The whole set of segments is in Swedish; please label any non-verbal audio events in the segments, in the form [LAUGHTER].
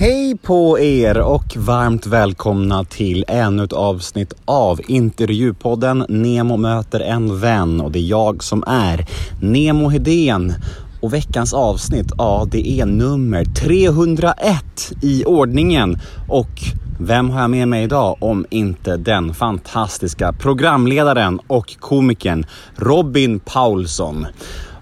Hej på er och varmt välkomna till ännu ett avsnitt av intervjupodden Nemo möter en vän och det är jag som är Nemo Hedén. Och veckans avsnitt, ja det är nummer 301 i ordningen och vem har jag med mig idag om inte den fantastiska programledaren och komikern Robin Paulsson.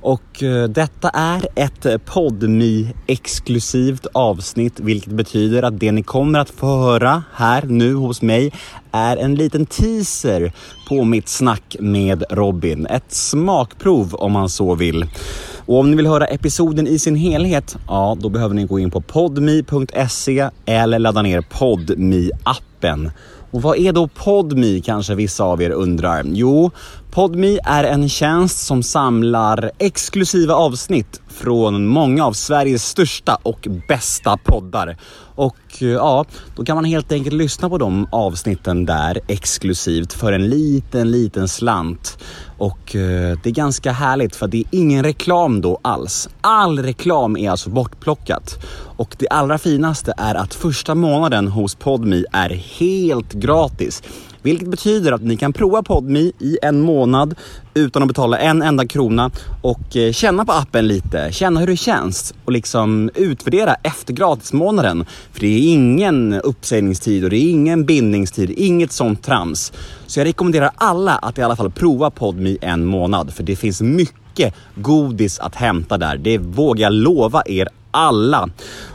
Och eh, detta är ett podmi exklusivt avsnitt, vilket betyder att det ni kommer att få höra här nu hos mig är en liten teaser på mitt snack med Robin. Ett smakprov om man så vill. Och om ni vill höra episoden i sin helhet, ja då behöver ni gå in på podmi.se eller ladda ner podmi appen och vad är då PodMe kanske vissa av er undrar? Jo, PodMe är en tjänst som samlar exklusiva avsnitt från många av Sveriges största och bästa poddar. Och eh, ja, då kan man helt enkelt lyssna på de avsnitten där exklusivt för en liten, liten slant. Och eh, det är ganska härligt för det är ingen reklam då alls. All reklam är alltså bortplockat. Och det allra finaste är att första månaden hos PodMe är helt gratis. Vilket betyder att ni kan prova PodMe i en månad utan att betala en enda krona och eh, känna på appen lite, känna hur det känns och liksom utvärdera efter gratismånaden. För det är ingen uppsägningstid och det är ingen bindningstid, inget sånt trams. Så jag rekommenderar alla att i alla fall prova PodMe en månad för det finns mycket godis att hämta där. Det vågar jag lova er alla.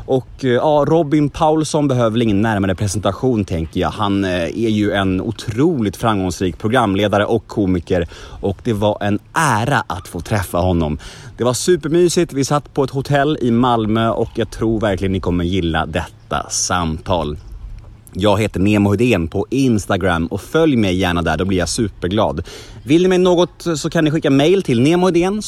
Och eh, ja, Robin Paulsson behöver väl ingen närmare presentation tänker jag. Han eh, är ju en otroligt framgångsrik programledare och komiker och det var en ära att få träffa honom. Det var supermysigt. Vi satt på ett hotell i Malmö och jag tror verkligen ni kommer gilla detta samtal. Jag heter Nemo Hedén på Instagram och följ mig gärna där, då blir jag superglad. Vill ni mig något så kan ni skicka mail till nemohedén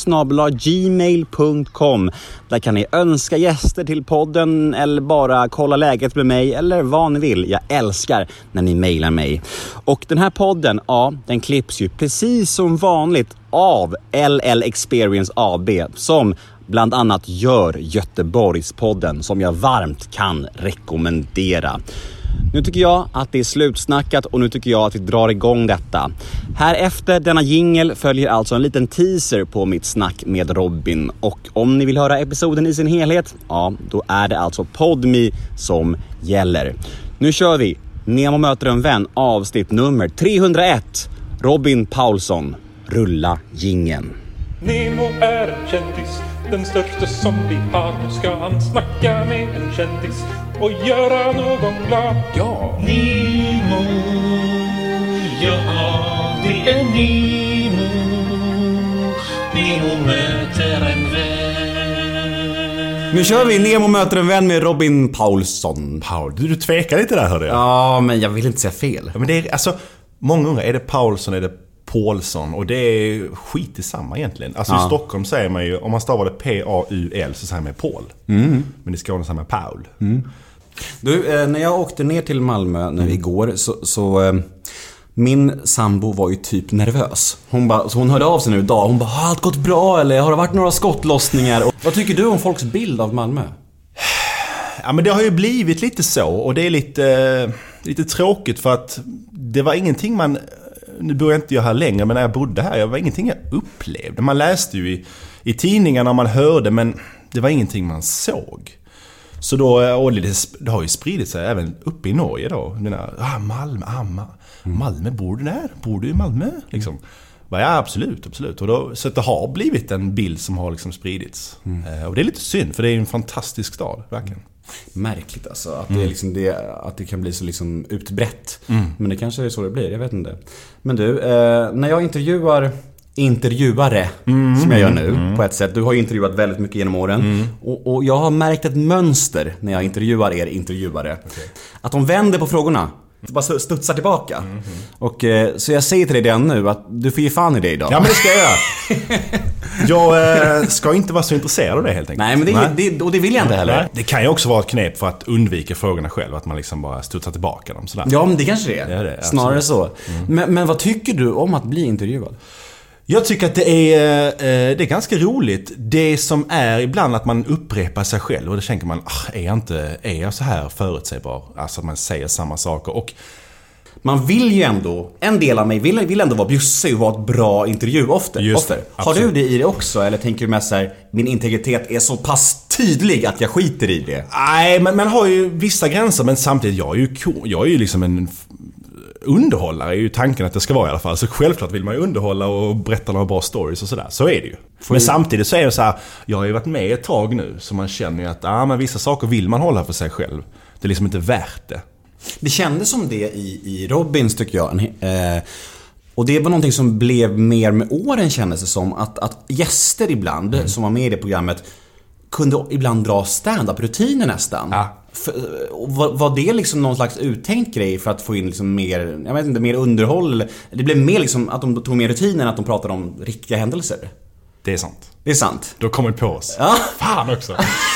gmail.com. Där kan ni önska gäster till podden eller bara kolla läget med mig eller vad ni vill. Jag älskar när ni mailar mig. Och den här podden, ja, den klipps ju precis som vanligt av LL Experience AB som bland annat gör Göteborgspodden som jag varmt kan rekommendera. Nu tycker jag att det är slutsnackat och nu tycker jag att vi drar igång detta. Här efter denna jingel följer alltså en liten teaser på mitt snack med Robin och om ni vill höra episoden i sin helhet, ja, då är det alltså PodMe som gäller. Nu kör vi! Nemo möter en vän avsnitt nummer 301. Robin Paulsson. Rulla gingen. Nemo är en kändis, den största som vi har. Nu ska han snacka med en kändis och göra någon glad. Ja! Nemo, ja det är Nemo. Nemo möter en vän. Nu kör vi Nemo möter en vän med Robin Paulsson. Paul, du, du tvekar lite där hörde jag. Ja, men jag vill inte säga fel. Ja, men det är alltså, många undrar, är det Paulsson, är det Paulsson? Och det är skit i samma egentligen. Alltså Ja. i Stockholm säger man ju, om man stavar det P-A-U-L så säger man Paul. Men i Skåne säger man Paul. Du, eh, när jag åkte ner till Malmö nu igår så, så eh, min sambo var ju typ nervös. Hon, bara, så hon hörde av sig nu idag. Hon bara, har allt gått bra eller har det varit några skottlossningar? Och, vad tycker du om folks bild av Malmö? Ja men det har ju blivit lite så och det är lite, lite tråkigt för att det var ingenting man... Nu bor jag inte jag här längre men när jag bodde här, det var ingenting jag upplevde. Man läste ju i, i tidningarna och man hörde men det var ingenting man såg. Så då, och det, har ju spridit sig även uppe i Norge då. Den här, ah, Malmö, ah, Ma- Malmö, bor du där? Bor du i Malmö? Liksom. Ja, absolut, absolut. Och då, så att det har blivit en bild som har liksom spridits. Eh, Och det är lite synd, för det är en fantastisk stad, verkligen. Märkligt alltså, att det, är liksom det, att det kan bli så liksom utbrett. Men det kanske är så det blir, jag vet inte. Men du, eh, när jag intervjuar intervjuare, som jag gör nu på ett sätt. Du har ju intervjuat väldigt mycket genom åren. Och, och jag har märkt ett mönster när jag intervjuar er intervjuare. Att de vänder på frågorna. Bara studsar tillbaka. Och, eh, så jag säger till dig redan nu att du får ge fan i det idag. Ja, men det ska jag göra. [LAUGHS] Jag eh, ska inte vara så intresserad av det helt enkelt. Nej, men det, det, och det vill jag inte heller. Nej. Det kan ju också vara ett knep för att undvika frågorna själv. Att man liksom bara studsar tillbaka dem sådär. Ja, men det kanske det är. Det är, Snarare så. Men, men vad tycker du om att bli intervjuad? Jag tycker att det är, eh, det är ganska roligt. Det som är ibland att man upprepar sig själv och då tänker man, ah, är jag inte, är jag så här förutsägbar? Alltså att man säger samma saker. Och Man vill ju ändå, en del av mig vill, vill ändå vara bjussig och vara ett bra intervjuoffer. Just det. Har du det i dig också? Eller tänker du mest såhär, min integritet är så pass tydlig att jag skiter i det? Nej, men man har ju vissa gränser men samtidigt, jag är ju, jag är ju liksom en underhållare är ju tanken att det ska vara i alla fall. Så självklart vill man ju underhålla och berätta några bra stories och sådär. Så är det ju. Men samtidigt så är det så här, jag har ju varit med ett tag nu så man känner ju att ah, men vissa saker vill man hålla för sig själv. Det är liksom inte värt det. Det kändes som det i, i Robins tycker jag. Eh, och det var någonting som blev mer med åren kändes det som. Att, att gäster ibland, Mm. som var med i det programmet, kunde ibland dra stand-up-rutiner nästan. Ja. För, var, var det liksom någon slags uttänkt grej för att få in liksom mer, jag vet inte, mer underhåll? Det blev mer liksom att de tog mer rutiner än att de pratade om riktiga händelser. Det är sant. Det är sant. Du har kommit på oss. Ja. Fan också.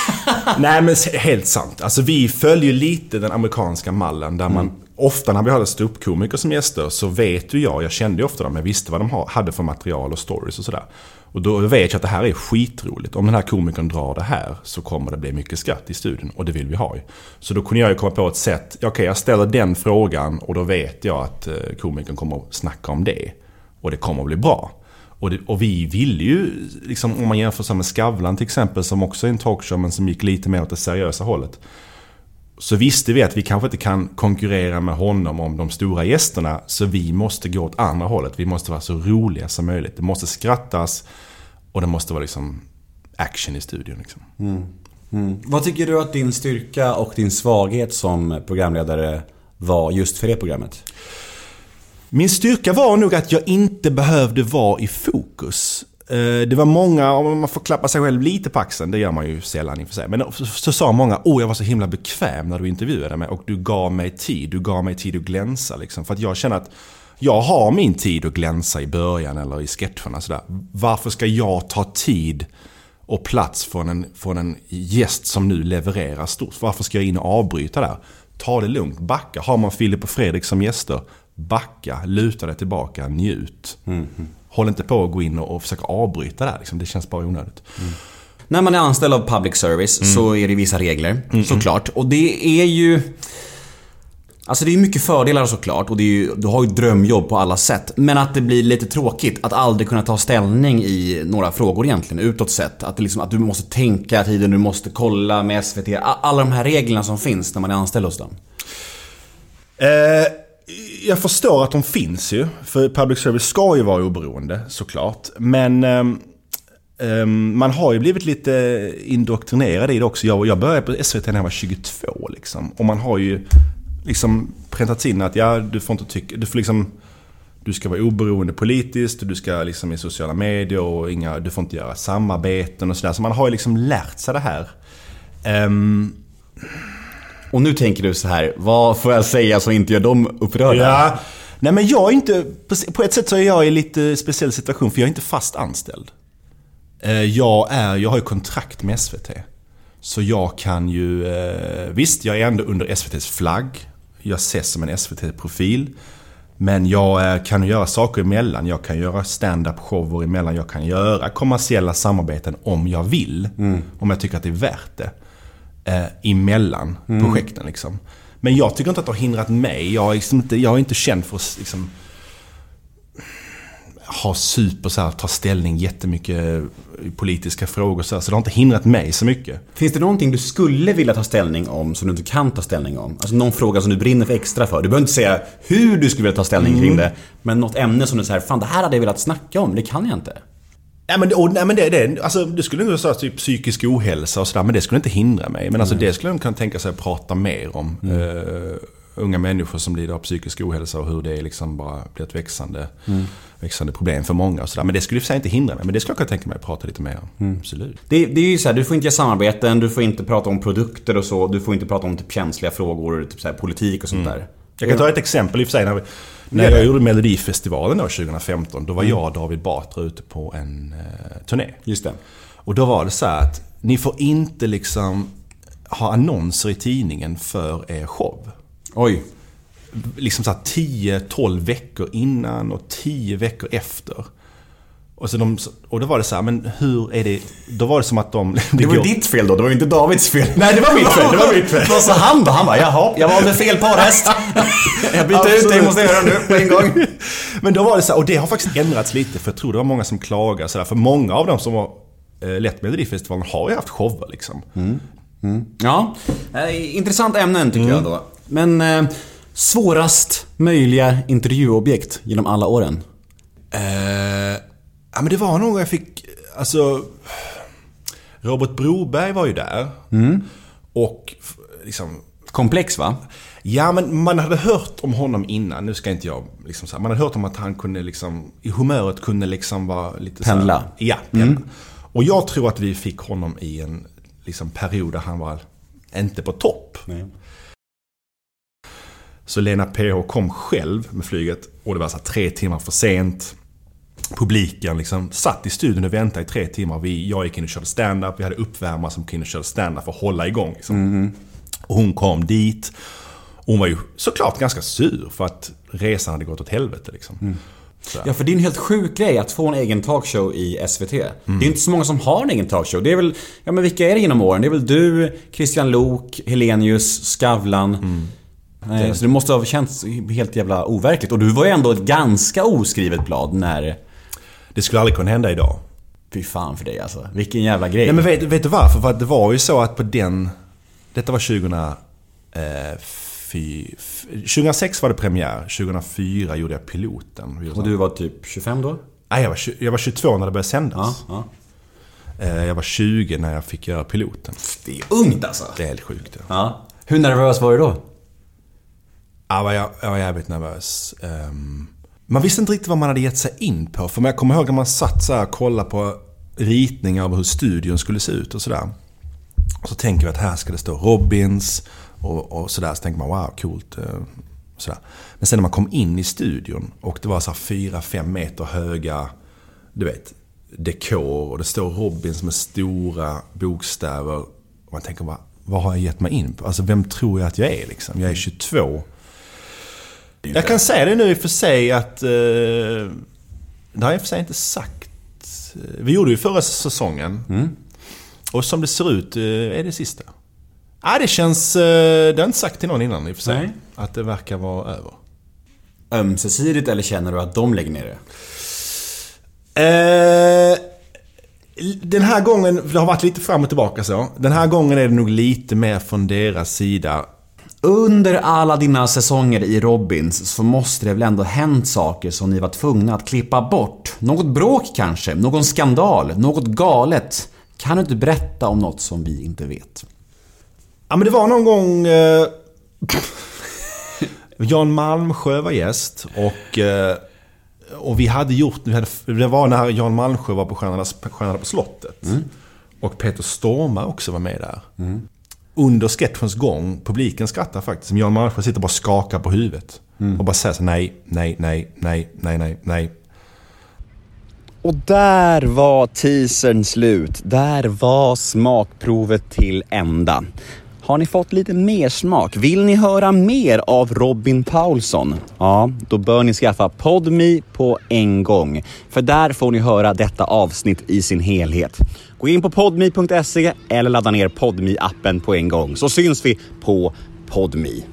[LAUGHS] Nej men helt sant. Alltså vi följer lite den amerikanska mallen där man ofta när vi hade ståuppkomiker som gäster så vet ju jag, jag kände ju ofta dem, jag visste vad de ha- hade för material och stories och sådär. Och då vet jag att det här är skitroligt. Om den här komikern drar det här så kommer det bli mycket skratt i studion och det vill vi ha ju. Så då kunde jag ju komma på ett sätt, okej jag ställer den frågan och då vet jag att eh, komikern kommer att snacka om det. Och det kommer att bli bra. Och, det, och vi ville ju, liksom, om man jämför så med Skavlan till exempel, som också är en talkshow men som gick lite mer åt det seriösa hållet. Så visste vi att vi kanske inte kan konkurrera med honom om de stora gästerna. Så vi måste gå åt andra hållet. Vi måste vara så roliga som möjligt. Det måste skrattas och det måste vara liksom action i studion. Liksom. Mm. Mm. Vad tycker du att din styrka och din svaghet som programledare var just för det programmet? Min styrka var nog att jag inte behövde vara i fokus. Eh, det var många, om man får klappa sig själv lite på axeln, det gör man ju sällan i och för sig. Men så, så sa många, åh jag var så himla bekväm när du intervjuade mig och du gav mig tid. Du gav mig tid att glänsa liksom. För att jag känner att jag har min tid att glänsa i början eller i sketcherna sådär. Varför ska jag ta tid och plats från en, från en gäst som nu levererar stort? Varför ska jag in och avbryta där? Ta det lugnt, backa. Har man Filip och Fredrik som gäster, backa, luta dig tillbaka, njut. Håll inte på att gå in och, och försöka avbryta där. Liksom. Det känns bara onödigt. När man är anställd av public service så är det vissa regler, såklart. Och det är ju... Alltså det är mycket fördelar såklart och det är ju, du har ju drömjobb på alla sätt. Men att det blir lite tråkigt att aldrig kunna ta ställning i några frågor egentligen, utåt sett. Att, det liksom, att du måste tänka tiden, du måste kolla med SVT. Alla de här reglerna som finns när man är anställd hos dem. Eh, jag förstår att de finns ju. För public service ska ju vara oberoende såklart. Men um, man har ju blivit lite indoktrinerad i det också. Jag, jag började på SVT när jag var 22 liksom. Och man har ju liksom präntats in att ja, du får inte tycka... Du får liksom... Du ska vara oberoende politiskt du ska liksom i sociala medier och inga, du får inte göra samarbeten och sådär. Så man har ju liksom lärt sig det här. Um, och nu tänker du så här, vad får jag säga som inte gör dem upprörda? Ja. Nej men jag är inte... På ett sätt så är jag i en lite speciell situation för jag är inte fast anställd. Eh, Jag, är, jag har ju kontrakt med SVT. Så jag kan ju... eh, Visst, jag är ändå under SVTs flagg. Jag ses som en SVT-profil. Men jag eh, kan göra saker emellan. Jag kan göra stand-up shower emellan. Jag kan göra kommersiella samarbeten om jag vill. Om jag tycker att det är värt det. Eh, emellan projekten liksom. Men jag tycker inte att det har hindrat mig. Jag är, liksom inte, jag är inte känd för att liksom, ha super så här, ta ställning jättemycket i politiska frågor så, här, så det har inte hindrat mig så mycket. Finns det någonting du skulle vilja ta ställning om som du inte kan ta ställning om? Alltså någon fråga som du brinner för extra för. Du behöver inte säga hur du skulle vilja ta ställning kring det. Men något ämne som du säger, fan det här hade jag velat snacka om, det kan jag inte. Nej men, och, nej, men det, det, alltså, det skulle nog säga typ psykisk ohälsa och sådär, men det skulle inte hindra mig. Men alltså, det skulle jag kunna tänka sig att prata mer om. Eh, unga människor som lider av psykisk ohälsa och hur det liksom bara blir ett växande, växande problem för många. Och sådär. Men det skulle i sig inte hindra mig, men det skulle jag kunna tänka mig att prata lite mer om. Absolut. Det, det är ju så här, du får inte göra samarbeten, du får inte prata om produkter och så, du får inte prata om typ känsliga frågor, typ så här, politik och sånt där. Jag kan ta ett exempel i och för sig. När, vi, när jag gjorde Melodifestivalen då 2015, då var jag och David Batra ute på en eh, turné. Just det. Och då var det så att ni får inte liksom ha annonser i tidningen för er show. Oj. Liksom så här 10-12 veckor innan och 10 veckor efter. Och, så de, och då var det så här, men hur är det... Då var det som att de... [LAUGHS] Det var ju går- ditt fel då, det var ju inte Davids fel. Nej, det var mitt fel, det var [LAUGHS] mitt fel. Vad sa han då? Han bara, jaha, jag valde fel parhäst. [LAUGHS] Jag byter ut det, måste jag göra nu på en gång. Men då var det så här, och det har faktiskt ändrats lite för jag tror det var många som klagade sådär. För många av dem som var eh, lett Melodifestivalen har ju haft shower liksom. Ja, eh, intressant ämnen tycker jag då. Men eh, svårast möjliga intervjuobjekt genom alla åren? Eh, ja men det var någon jag fick, alltså... Robert Broberg var ju där. Och f- liksom... Komplex va? Ja men man hade hört om honom innan, nu ska inte jag liksom så här, Man hade hört om att han kunde liksom, i humöret kunde liksom vara lite så här- Pendla. Ja, pendla. Och jag tror att vi fick honom i en liksom, period där han var inte på topp. Nej. Så Lena PH kom själv med flyget och det var så här tre timmar för sent. Publiken liksom satt i studion och väntade i tre timmar. Vi, jag gick in och körde stand-up. Vi hade uppvärmare som gick in och körde stand-up för att hålla igång. Liksom. Och hon kom dit. Hon var ju såklart ganska sur för att resan hade gått åt helvete. Liksom. Så. Ja, för det är en helt sjuk grej att få en egen talkshow i SVT. Det är inte så många som har en egen talkshow. Det är väl, ja men vilka är det genom åren? Det är väl du, Christian Lok, Helenius, Skavlan. Nej, så det måste ha känts helt jävla overkligt. Och du var ju ändå ett ganska oskrivet blad när... Det skulle aldrig kunna hända idag. Fy fan för dig alltså. Vilken jävla grej. Nej men vet, vet du varför? För det var ju så att på den... Detta var 2000... Eh, fy, f- 2006 var det premiär, 2004 gjorde jag piloten. Och du var typ 25 då? Nej, jag var, jag var 22 när det började sändas. Ja, ja. Eh, Jag var 20 när jag fick göra piloten. Det är ungt alltså. Det är helt sjukt. Ja. Ja. Hur nervös var du då? Jag, var, jag, var jävligt nervös. Ehm, man visste inte riktigt vad man hade gett sig in på. För jag kommer ihåg när man satt så här och kollade på ritningar av hur studion skulle se ut och sådär. Och så tänker vi att här ska det stå Robins och, och sådär. Så tänker man wow, coolt. och Sådär. Men sen när man kom in i studion och det var så fyra, fem meter höga, du vet, dekor och det står Robins med stora bokstäver. Och man tänker bara, vad har jag gett mig in på? Alltså vem tror jag att jag är liksom? Jag är 22. Jag kan säga det nu i och för sig att... Eh, det har jag i och för sig inte sagt. Vi gjorde ju förra säsongen. Och som det ser ut eh, är det sista. Ja, det känns... Eh, det har jag inte sagt till någon innan i och för sig. Nej. Att det verkar vara över. Ömsesidigt eller känner du att de lägger ner det? Eh, den här gången, det har varit lite fram och tillbaka så. Den här gången är det nog lite mer från deras sida. Under alla dina säsonger i Robins så måste det väl ändå hänt saker som ni var tvungna att klippa bort? Något bråk kanske? Någon skandal? Något galet? Kan du inte berätta om något som vi inte vet? Ja men det var någon gång... Eh, [LAUGHS] Jan Malmsjö var gäst och... Eh, och vi hade gjort... Vi hade, det var när Jan Malmsjö var på Stjärnorna på slottet. Och Peter Stormare också var med där. Under sketchens gång, publiken skrattar faktiskt. Jan Malmsjö sitter bara och skakar på huvudet. Och bara säger så nej, nej, nej, nej, nej, nej, nej. Och där var teasern slut. Där var smakprovet till ända. Har ni fått lite mer smak? Vill ni höra mer av Robin Paulsson? Ja, då bör ni skaffa Podmi på en gång. För där får ni höra detta avsnitt i sin helhet. Gå in på podmi.se eller ladda ner podmi appen på en gång så syns vi på Podmi.